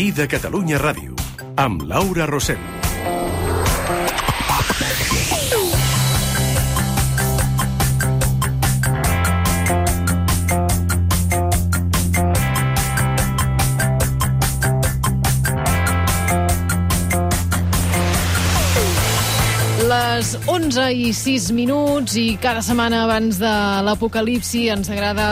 matí de Catalunya Ràdio, amb Laura Rosell. Les 11 i 6 minuts i cada setmana abans de l'apocalipsi ens agrada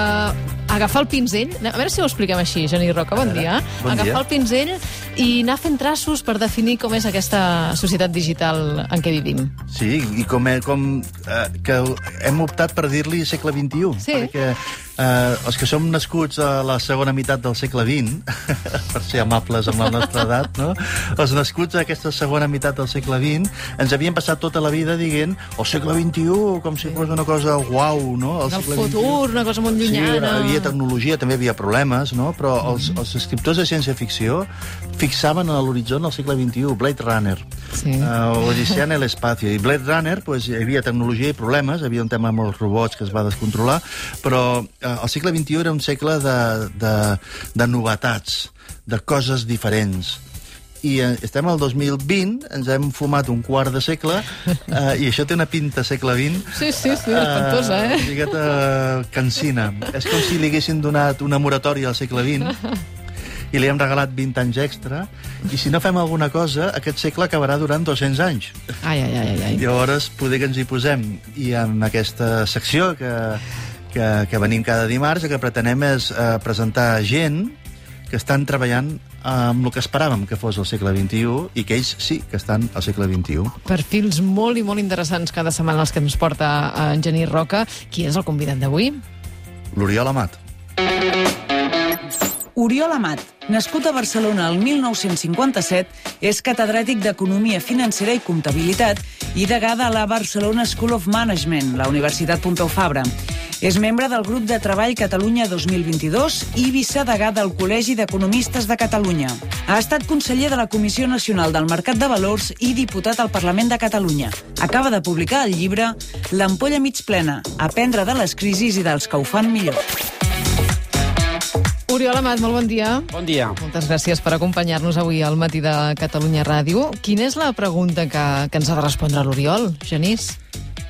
agafar el pinzell, a veure si ho expliquem així, Geni Roca, bon dia. bon agafar dia. el pinzell i anar fent traços per definir com és aquesta societat digital en què vivim. Sí, i com, com eh, que hem optat per dir-li segle XXI, Sí. perquè eh, els que som nascuts a la segona meitat del segle XX, per ser amables amb la nostra edat, no? els nascuts a aquesta segona meitat del segle XX ens havien passat tota la vida dient el segle XXI com si fos una cosa guau, no? El segle futur, una cosa molt Sí, llunyana. hi havia tecnologia, també havia problemes, no? però els, els escriptors de ciència-ficció fixaven a l'horitzó el segle XXI, Blade Runner, Sí. uh, Odissea en l'espacio. I Blade Runner, pues, hi havia tecnologia i problemes, hi havia un tema amb els robots que es va descontrolar, però el segle XXI era un segle de, de, de novetats, de coses diferents. I eh, estem al 2020, ens hem fumat un quart de segle, eh, i això té una pinta segle XX Sí, sí, sí, espantosa, eh? una miqueta cansina. És com si li haguessin donat una moratòria al segle XX i li hem regalat 20 anys extra, i si no fem alguna cosa, aquest segle acabarà durant 200 anys. Ai, ai, ai, ai. Llavors, poder que ens hi posem. I en aquesta secció que, que, que venim cada dimarts, el que pretenem és eh, presentar gent que estan treballant amb el que esperàvem que fos el segle XXI i que ells sí que estan al segle XXI. Perfils molt i molt interessants cada setmana els que ens porta eh, en Genís Roca. Qui és el convidat d'avui? L'Oriol Amat. Oriol Amat, nascut a Barcelona el 1957, és catedràtic d'Economia Financera i Comptabilitat i degà de la Barcelona School of Management, la Universitat Pompeu Fabra. És membre del grup de treball Catalunya 2022 i vicedegà del Col·legi d'Economistes de Catalunya. Ha estat conseller de la Comissió Nacional del Mercat de Valors i diputat al Parlament de Catalunya. Acaba de publicar el llibre L'ampolla mig plena, aprendre de les crisis i dels que ho fan millor. Oriol Amat, molt bon dia. Bon dia. Moltes gràcies per acompanyar-nos avui al matí de Catalunya Ràdio. Quina és la pregunta que, que ens ha de respondre l'Oriol, Genís?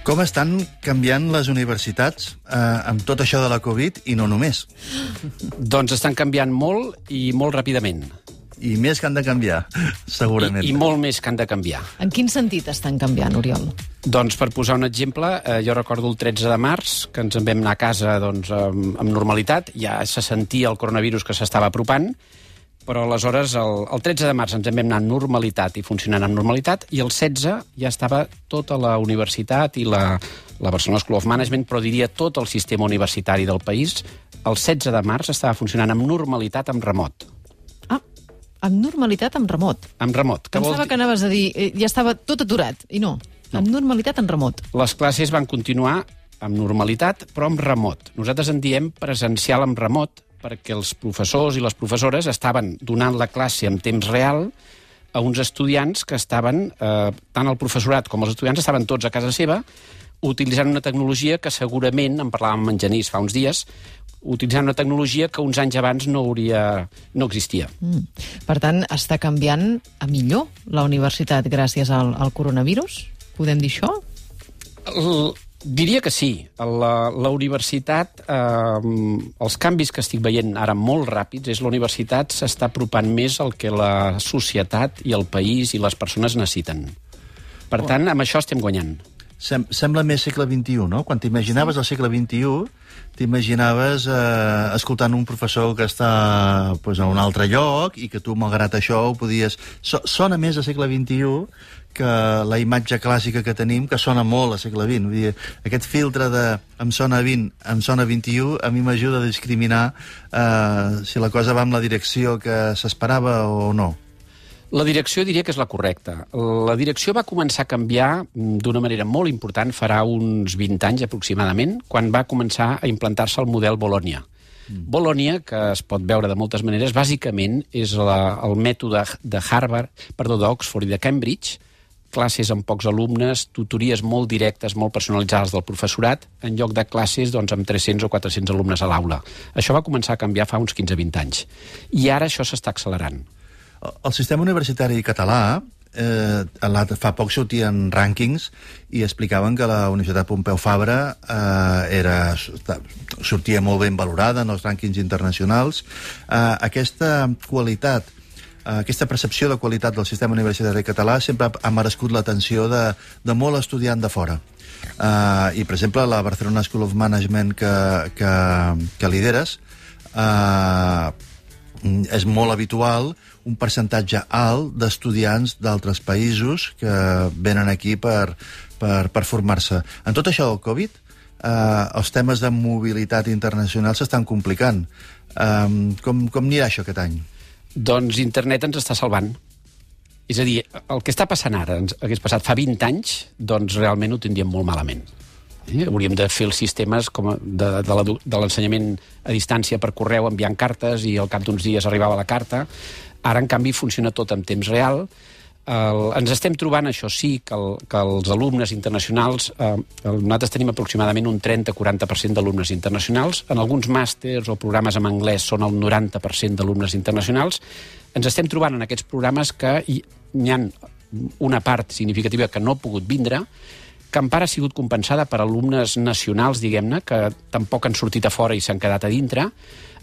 Com estan canviant les universitats eh, amb tot això de la Covid i no només? Doncs estan canviant molt i molt ràpidament. I més que han de canviar, segurament. I, I molt més que han de canviar. En quin sentit estan canviant, Oriol? Doncs per posar un exemple, eh, jo recordo el 13 de març, que ens en vam anar a casa doncs, amb, amb normalitat, ja se sentia el coronavirus que s'estava apropant, però aleshores el, el 13 de març ens en vam anar amb normalitat i funcionant amb normalitat, i el 16 ja estava tota la universitat i la, la Barcelona School of Management, però diria tot el sistema universitari del país, el 16 de març estava funcionant amb normalitat amb remot. Ah, amb normalitat, amb remot. Amb remot. Que vol Pensava dir- que anaves a dir, eh, ja estava tot aturat, i no. no. Amb normalitat, en remot. Les classes van continuar amb normalitat, però amb remot. Nosaltres en diem presencial amb remot perquè els professors i les professores estaven donant la classe en temps real a uns estudiants que estaven, eh, tant el professorat com els estudiants, estaven tots a casa seva utilitzant una tecnologia que segurament, en parlàvem amb en Genís fa uns dies, utilitzant una tecnologia que uns anys abans no, hauria, no existia. Mm. Per tant, està canviant a millor la universitat gràcies al, al coronavirus? Podem dir això? El, diria que sí. La, la universitat, eh, els canvis que estic veient ara molt ràpids, és la universitat s'està apropant més al que la societat i el país i les persones necessiten. Per tant, amb això estem guanyant. Sem sembla més segle XXI, no? Quan t'imaginaves el segle XXI, t'imaginaves eh, escoltant un professor que està pues, a un altre lloc i que tu, malgrat això, ho podies... So sona més a segle XXI que la imatge clàssica que tenim, que sona molt a segle XX. Vull dir, aquest filtre de em sona 20, em sona 21, a mi m'ajuda a discriminar eh, si la cosa va en la direcció que s'esperava o no. La direcció diria que és la correcta. La direcció va començar a canviar mm, d'una manera molt important farà uns 20 anys aproximadament, quan va començar a implantar-se el model Bolònia. Mm. Bolònia, que es pot veure de moltes maneres, bàsicament és la, el mètode de Harvard, perdó, d'Oxford i de Cambridge, classes amb pocs alumnes, tutories molt directes, molt personalitzades del professorat, en lloc de classes doncs, amb 300 o 400 alumnes a l'aula. Això va començar a canviar fa uns 15-20 anys. I ara això s'està accelerant. El sistema universitari català eh, fa poc sortien rànquings i explicaven que la Universitat Pompeu Fabra eh, era, sortia molt ben valorada en els rànquings internacionals. Eh, aquesta qualitat aquesta percepció de qualitat del sistema universitari català sempre ha merescut l'atenció de, de molt estudiant de fora. Uh, I, per exemple, la Barcelona School of Management que, que, que lideres uh, és molt habitual un percentatge alt d'estudiants d'altres països que venen aquí per, per, per formar-se. En tot això del Covid, eh, els temes de mobilitat internacional s'estan complicant. Eh, com, com anirà això aquest any? Doncs internet ens està salvant. És a dir, el que està passant ara, ens hagués passat fa 20 anys, doncs realment ho tindríem molt malament. Eh? Hauríem de fer els sistemes com a- de, de de l'ensenyament a distància per correu enviant cartes i al cap d'uns dies arribava la carta. Ara, en canvi, funciona tot en temps real. El, ens estem trobant, això sí, que, el, que els alumnes internacionals, eh, nosaltres tenim aproximadament un 30-40% d'alumnes internacionals, en alguns màsters o programes en anglès són el 90% d'alumnes internacionals, ens estem trobant en aquests programes que hi, hi ha una part significativa que no ha pogut vindre, que en part ha sigut compensada per alumnes nacionals, diguem-ne, que tampoc han sortit a fora i s'han quedat a dintre.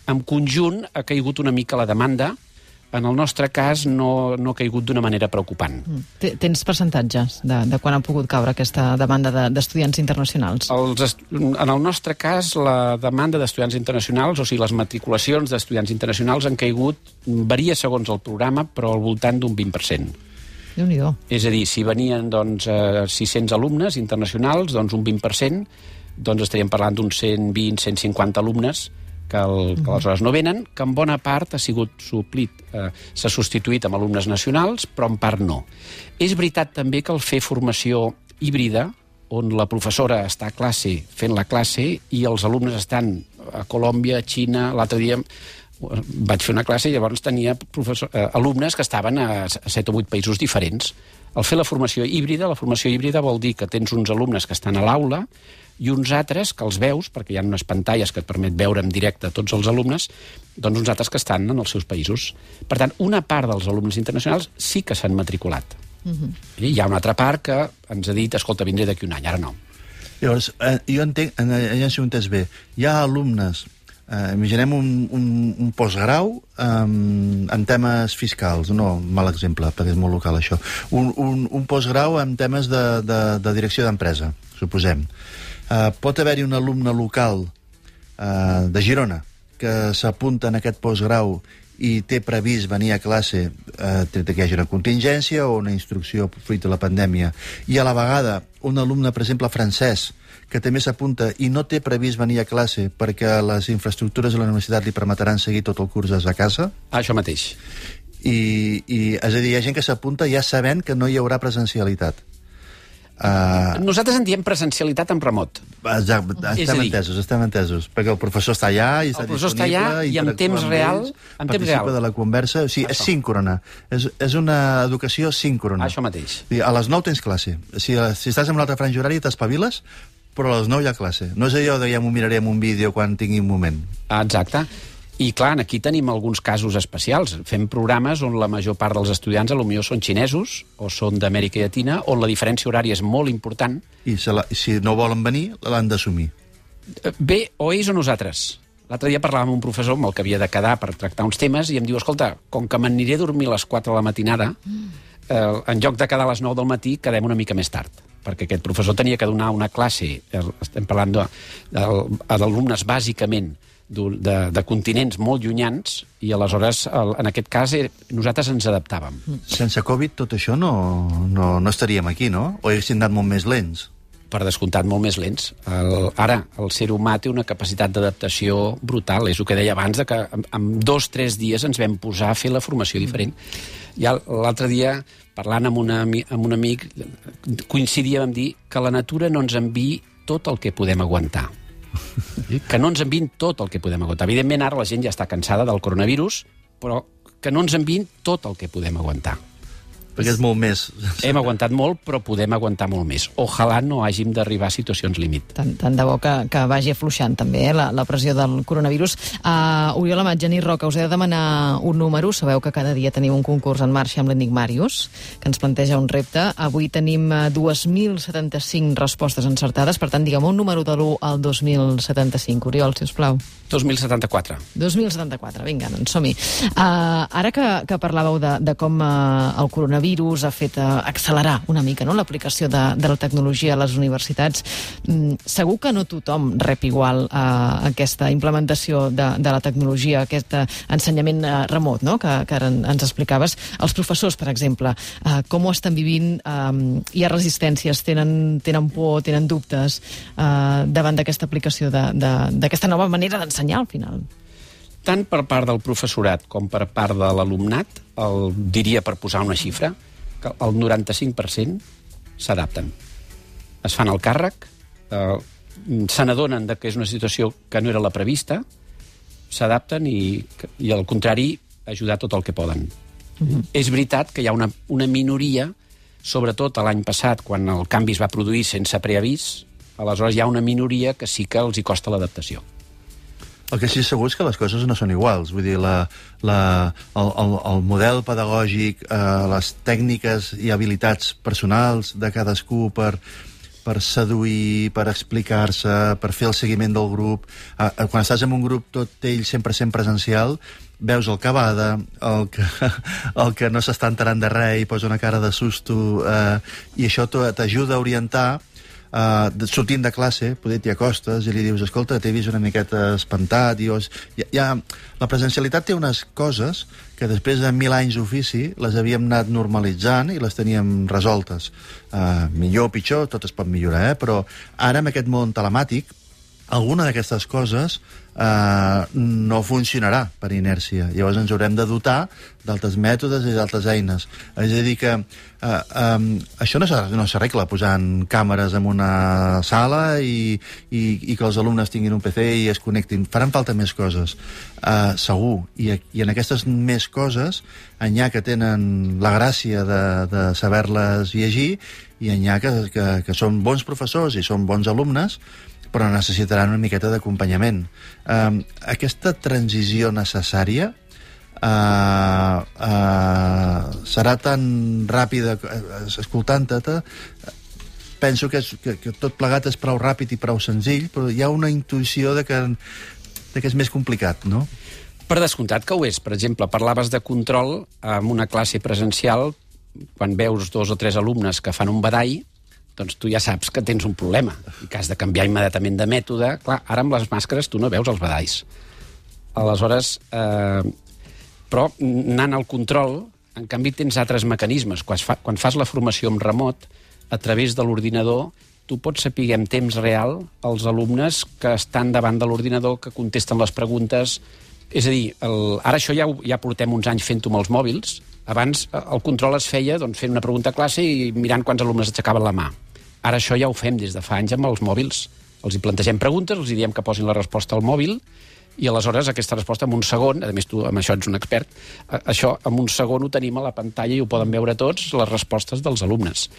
En conjunt ha caigut una mica la demanda, en el nostre cas no, no ha caigut d'una manera preocupant. Te- Tens percentatges de, de quan ha pogut caure aquesta demanda de- d'estudiants internacionals? Els en el nostre cas, la demanda d'estudiants internacionals, o sigui, les matriculacions d'estudiants internacionals han caigut, varia segons el programa, però al voltant d'un 20%. déu nhi És a dir, si venien doncs, eh, 600 alumnes internacionals, doncs un 20%, doncs estaríem parlant d'uns 120, 150 alumnes que, el, que aleshores no venen, que en bona part ha sigut suplit, eh, s'ha substituït amb alumnes nacionals, però en part no. És veritat també que el fer formació híbrida, on la professora està a classe fent la classe i els alumnes estan a Colòmbia, a Xina, l'altre dia vaig fer una classe i llavors tenia professor, eh, alumnes que estaven a 7 o 8 països diferents. Al fer la formació híbrida, la formació híbrida vol dir que tens uns alumnes que estan a l'aula i uns altres que els veus, perquè hi ha unes pantalles que et permet veure en directe tots els alumnes, doncs uns altres que estan en els seus països. Per tant, una part dels alumnes internacionals sí que s'han matriculat. Uh -huh. I hi ha una altra part que ens ha dit, escolta, vindré d'aquí un any, ara no. Llavors, eh, jo entenc, eh, ja si ho entès bé, hi ha alumnes, eh, imaginem un, un, un postgrau eh, en temes fiscals, no, mal exemple, perquè és molt local això, un, un, un postgrau en temes de, de, de direcció d'empresa, suposem. Eh, pot haver-hi un alumne local eh, de Girona que s'apunta en aquest postgrau i té previst venir a classe eh, tret que hi hagi una contingència o una instrucció fruit de la pandèmia. I a la vegada un alumne, per exemple, francès que també s'apunta i no té previst venir a classe perquè les infraestructures de la universitat li permetran seguir tot el curs des de casa. Això mateix. i, i és a dir, hi ha gent que s'apunta ja sabent que no hi haurà presencialitat uh, Nosaltres en diem presencialitat en remot. Exacte, És estem dir- entesos, estem entesos, perquè el professor està allà i està El professor està disponible, allà i en temps real- ells, en temps real. de la conversa, o sigui, és Això. síncrona, és, és una educació síncrona. Això mateix. A les 9 tens classe, si, si estàs en l'altra franja horària t'espaviles, però a les 9 hi ha classe. No és allò de ja m'ho miraré en un vídeo quan tingui un moment. Ah, Exacte. I clar, aquí tenim alguns casos especials. Fem programes on la major part dels estudiants a lo millor són xinesos o són d'Amèrica Llatina, on la diferència horària és molt important. I se la, si no volen venir, l'han d'assumir. Eh, Bé, o ells o nosaltres. L'altre dia parlàvem amb un professor amb el que havia de quedar per tractar uns temes i em diu, escolta, com que m'aniré a dormir a les 4 de la matinada, eh, en lloc de quedar a les 9 del matí, quedem una mica més tard perquè aquest professor tenia que donar una classe, eh, estem parlant d'alumnes bàsicament de, de continents molt llunyans i aleshores el, en aquest cas eh, nosaltres ens adaptàvem. Sense Covid tot això no, no, no estaríem aquí, no? O haguessin anat molt més lents. per descomptat molt més lents. El, ara, el ser humà té una capacitat d'adaptació brutal. És el que deia abans, de que en, en dos, tres dies ens vam posar a fer la formació diferent. Ja l'altre dia, parlant amb, una, amb un amic, coincidíem en dir que la natura no ens enviï tot el que podem aguantar. Que no ens enviïn tot el que podem aguantar. Evidentment, ara la gent ja està cansada del coronavirus, però que no ens enviïn tot el que podem aguantar. Perquè és molt més... Hem aguantat molt, però podem aguantar molt més. Ojalà no hàgim d'arribar a situacions límit. Tant, tant de bo que, que vagi afluixant també eh, la, la pressió del coronavirus. Uh, Oriol Amat, Genís Roca, us he de demanar un número. Sabeu que cada dia tenim un concurs en marxa amb l'Enigmarius, que ens planteja un repte. Avui tenim uh, 2.075 respostes encertades, per tant, diguem un número de l'1 al 2075. Oriol, si us plau. 2074. 2074, vinga, doncs som-hi. Uh, ara que, que parlàveu de, de com uh, el coronavirus ha fet uh, accelerar una mica no, l'aplicació de, de la tecnologia a les universitats, mm, segur que no tothom rep igual uh, aquesta implementació de, de la tecnologia, aquest uh, ensenyament uh, remot no, que, que ara ens explicaves. Els professors, per exemple, uh, com ho estan vivint? Um, hi ha resistències, tenen, tenen por, tenen dubtes uh, davant d'aquesta aplicació d'aquesta nova manera d'ensenyar ensenyar al final. Tant per part del professorat com per part de l'alumnat, el diria per posar una xifra, que el 95% s'adapten. Es fan el càrrec, eh, se n'adonen que és una situació que no era la prevista, s'adapten i, i, al contrari, ajudar tot el que poden. Uh -huh. És veritat que hi ha una, una minoria, sobretot l'any passat, quan el canvi es va produir sense preavís, aleshores hi ha una minoria que sí que els hi costa l'adaptació. El que sí segur és que les coses no són iguals. Vull dir, la, la, el, el, el model pedagògic, eh, les tècniques i habilitats personals de cadascú per, per seduir, per explicar-se, per fer el seguiment del grup. Eh, eh quan estàs en un grup tot ell sempre sent presencial, veus el que bada, el que, el que no s'està enterant de res i posa una cara de susto, eh, i això t'ajuda a orientar uh, sortint de classe, poder t'hi acostes i li dius, escolta, t'he vist una miqueta espantat, i os... ja, ja, la presencialitat té unes coses que després de mil anys d'ofici les havíem anat normalitzant i les teníem resoltes. Uh, millor o pitjor, tot es pot millorar, eh? però ara amb aquest món telemàtic, alguna d'aquestes coses eh, no funcionarà per inèrcia. Llavors ens haurem de dotar d'altres mètodes i d'altres eines. És a dir que eh, eh, això no s'arregla posant càmeres en una sala i, i, i que els alumnes tinguin un PC i es connectin. Faran falta més coses, eh, segur. I, I en aquestes més coses n'hi ha que tenen la gràcia de, de saber-les llegir i n'hi ha que, que, que són bons professors i són bons alumnes però necessitaran una miqueta d'acompanyament. Uh, aquesta transició necessària uh, uh, serà tan ràpida, uh, escoltant-te, penso que, és, que, que tot plegat és prou ràpid i prou senzill, però hi ha una intuïció de que, de que és més complicat, no? Per descomptat que ho és. Per exemple, parlaves de control en una classe presencial, quan veus dos o tres alumnes que fan un badall, doncs tu ja saps que tens un problema i que has de canviar immediatament de mètode. Clar, ara amb les màscares tu no veus els badalls. Aleshores, eh, però anant al control, en canvi tens altres mecanismes. Quan, fa, quan fas la formació en remot, a través de l'ordinador, tu pots saber en temps real els alumnes que estan davant de l'ordinador, que contesten les preguntes... És a dir, el, ara això ja, ja portem uns anys fent-ho amb els mòbils, abans el control es feia doncs, fent una pregunta a classe i mirant quants alumnes aixecaven la mà. Ara això ja ho fem des de fa anys amb els mòbils. Els hi plantegem preguntes, els hi diem que posin la resposta al mòbil i aleshores aquesta resposta en un segon, a més tu amb això ets un expert, això en un segon ho tenim a la pantalla i ho poden veure tots, les respostes dels alumnes.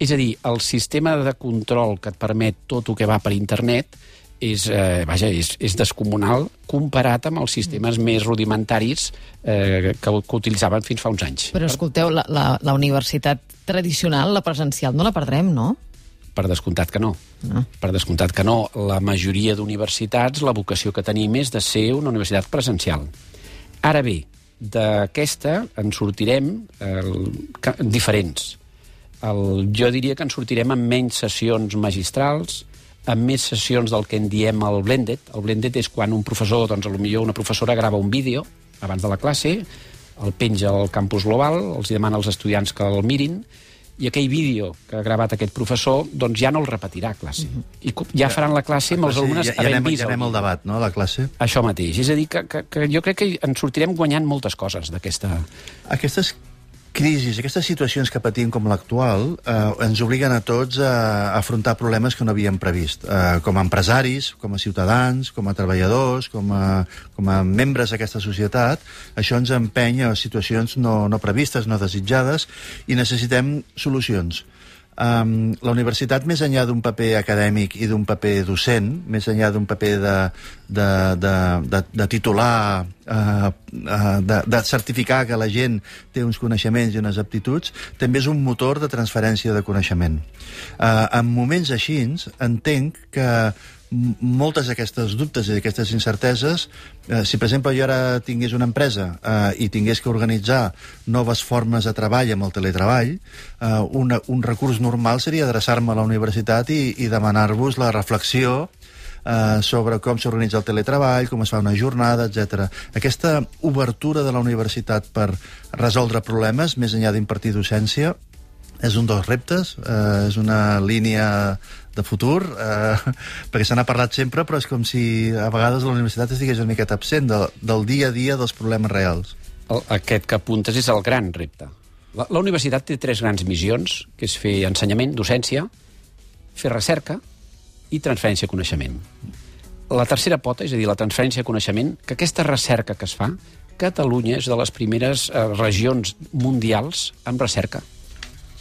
És a dir, el sistema de control que et permet tot el que va per internet és, eh, vaja, és, és descomunal comparat amb els sistemes més rudimentaris eh, que, que utilitzaven fins fa uns anys. Però escolteu, la, la, la universitat tradicional, la presencial, no la perdrem, no? Per descomptat que no. no. Per descomptat que no. La majoria d'universitats, la vocació que tenim és de ser una universitat presencial. Ara bé, d'aquesta en sortirem eh, diferents. El, jo diria que en sortirem amb menys sessions magistrals, amb més sessions del que en diem el blended. El blended és quan un professor, doncs, potser una professora grava un vídeo abans de la classe, el penja al campus global, els demana als estudiants que el mirin, i aquell vídeo que ha gravat aquest professor doncs ja no el repetirà a classe. Mm -hmm. I ja faran la classe amb els alumnes ja, ja havent anem, vist... Ja anem al debat, no?, a la classe. Això mateix. És a dir, que, que, que jo crec que en sortirem guanyant moltes coses d'aquesta... Aquestes crisis, aquestes situacions que patim com l'actual, eh, ens obliguen a tots a, afrontar problemes que no havíem previst. Eh, com a empresaris, com a ciutadans, com a treballadors, com a, com a membres d'aquesta societat, això ens empenya a situacions no, no previstes, no desitjades, i necessitem solucions. Um, la universitat, més enllà d'un paper acadèmic i d'un paper docent, més enllà d'un paper de, de, de, de, de titular, uh, uh, de, de certificar que la gent té uns coneixements i unes aptituds, també és un motor de transferència de coneixement. Uh, en moments així, entenc que moltes d'aquestes dubtes i d'aquestes incerteses, eh, si per exemple jo ara tingués una empresa eh, i tingués que organitzar noves formes de treball amb el teletreball, eh, una, un recurs normal seria adreçar-me a la universitat i, i demanar-vos la reflexió eh, sobre com s'organitza el teletreball, com es fa una jornada, etc. Aquesta obertura de la universitat per resoldre problemes, més enllà d'impartir docència, és un dels reptes, eh, és una línia de futur, eh, perquè se n'ha parlat sempre, però és com si a vegades la universitat estigués una miqueta absent de, del dia a dia dels problemes reals. El, aquest que apuntes és el gran repte. La, la universitat té tres grans missions, que és fer ensenyament, docència, fer recerca i transferència de coneixement. La tercera pota, és a dir, la transferència de coneixement, que aquesta recerca que es fa, Catalunya és de les primeres eh, regions mundials amb recerca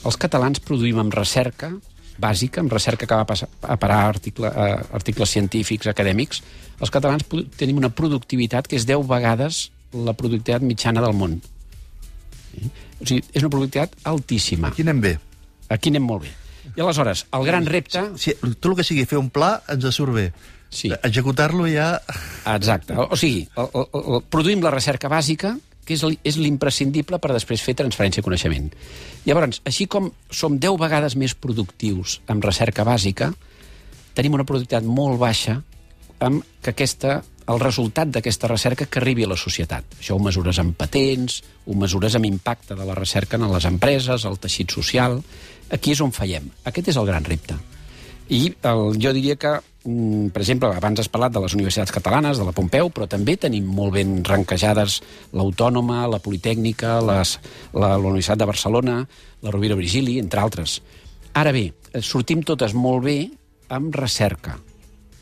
els catalans produïm amb recerca bàsica, amb recerca que va passar a parar article, a articles científics, acadèmics, els catalans tenim una productivitat que és 10 vegades la productivitat mitjana del món. O sigui, és una productivitat altíssima. Aquí anem bé. Aquí anem molt bé. I aleshores, el gran repte... Si, tot el que sigui fer un pla ens surt bé. Sí. Executar-lo ja... Exacte. O, o sigui, el, el, el, produïm la recerca bàsica, que és, l'imprescindible per després fer transferència de coneixement. Llavors, així com som 10 vegades més productius amb recerca bàsica, tenim una productivitat molt baixa amb que aquesta, el resultat d'aquesta recerca que arribi a la societat. Això ho mesures amb patents, ho mesures amb impacte de la recerca en les empreses, el teixit social... Aquí és on fallem. Aquest és el gran repte. I el, jo diria que Mm, per exemple, abans has parlat de les universitats catalanes, de la Pompeu, però també tenim molt ben ranquejades l'Autònoma, la Politècnica, les, la, la Universitat de Barcelona, la Rovira Virgili, entre altres. Ara bé, eh, sortim totes molt bé amb recerca.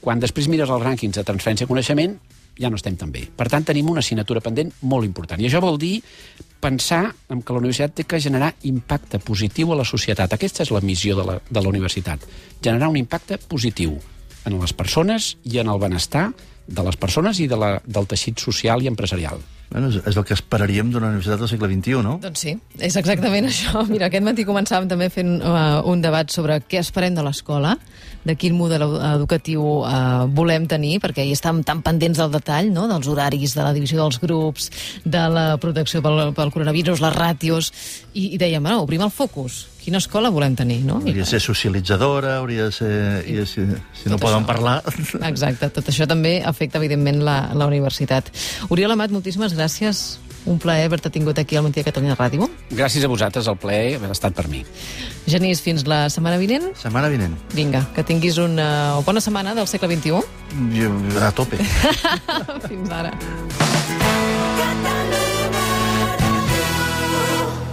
Quan després mires els rànquings de transferència de coneixement, ja no estem tan bé. Per tant, tenim una assignatura pendent molt important. I això vol dir pensar en que la universitat té que generar impacte positiu a la societat. Aquesta és la missió de la, de la universitat, generar un impacte positiu en les persones i en el benestar de les persones i de la, del teixit social i empresarial. Bueno, és, és el que esperaríem d'una universitat del segle XXI, no? Doncs sí, és exactament això. Mira, aquest matí començàvem també fent uh, un debat sobre què esperem de l'escola, de quin model educatiu uh, volem tenir, perquè hi estem tan pendents del detall, no?, dels horaris, de la divisió dels grups, de la protecció pel, pel coronavirus, les ràtios, i, i dèiem, no, obrim el focus, quina escola volem tenir, no? Hauria de ser socialitzadora, hauria de ser... I, si, si no poden això. parlar... Exacte, tot això també afecta, evidentment, la, la universitat. Oriol Amat, moltíssimes gràcies. Un plaer haver-te tingut aquí al Montí de Catalunya Ràdio. Gràcies a vosaltres, el plaer ha estat per mi. Genís, fins la setmana vinent. Setmana vinent. Vinga, que tinguis una bona setmana del segle XXI. Jo, a tope. fins ara.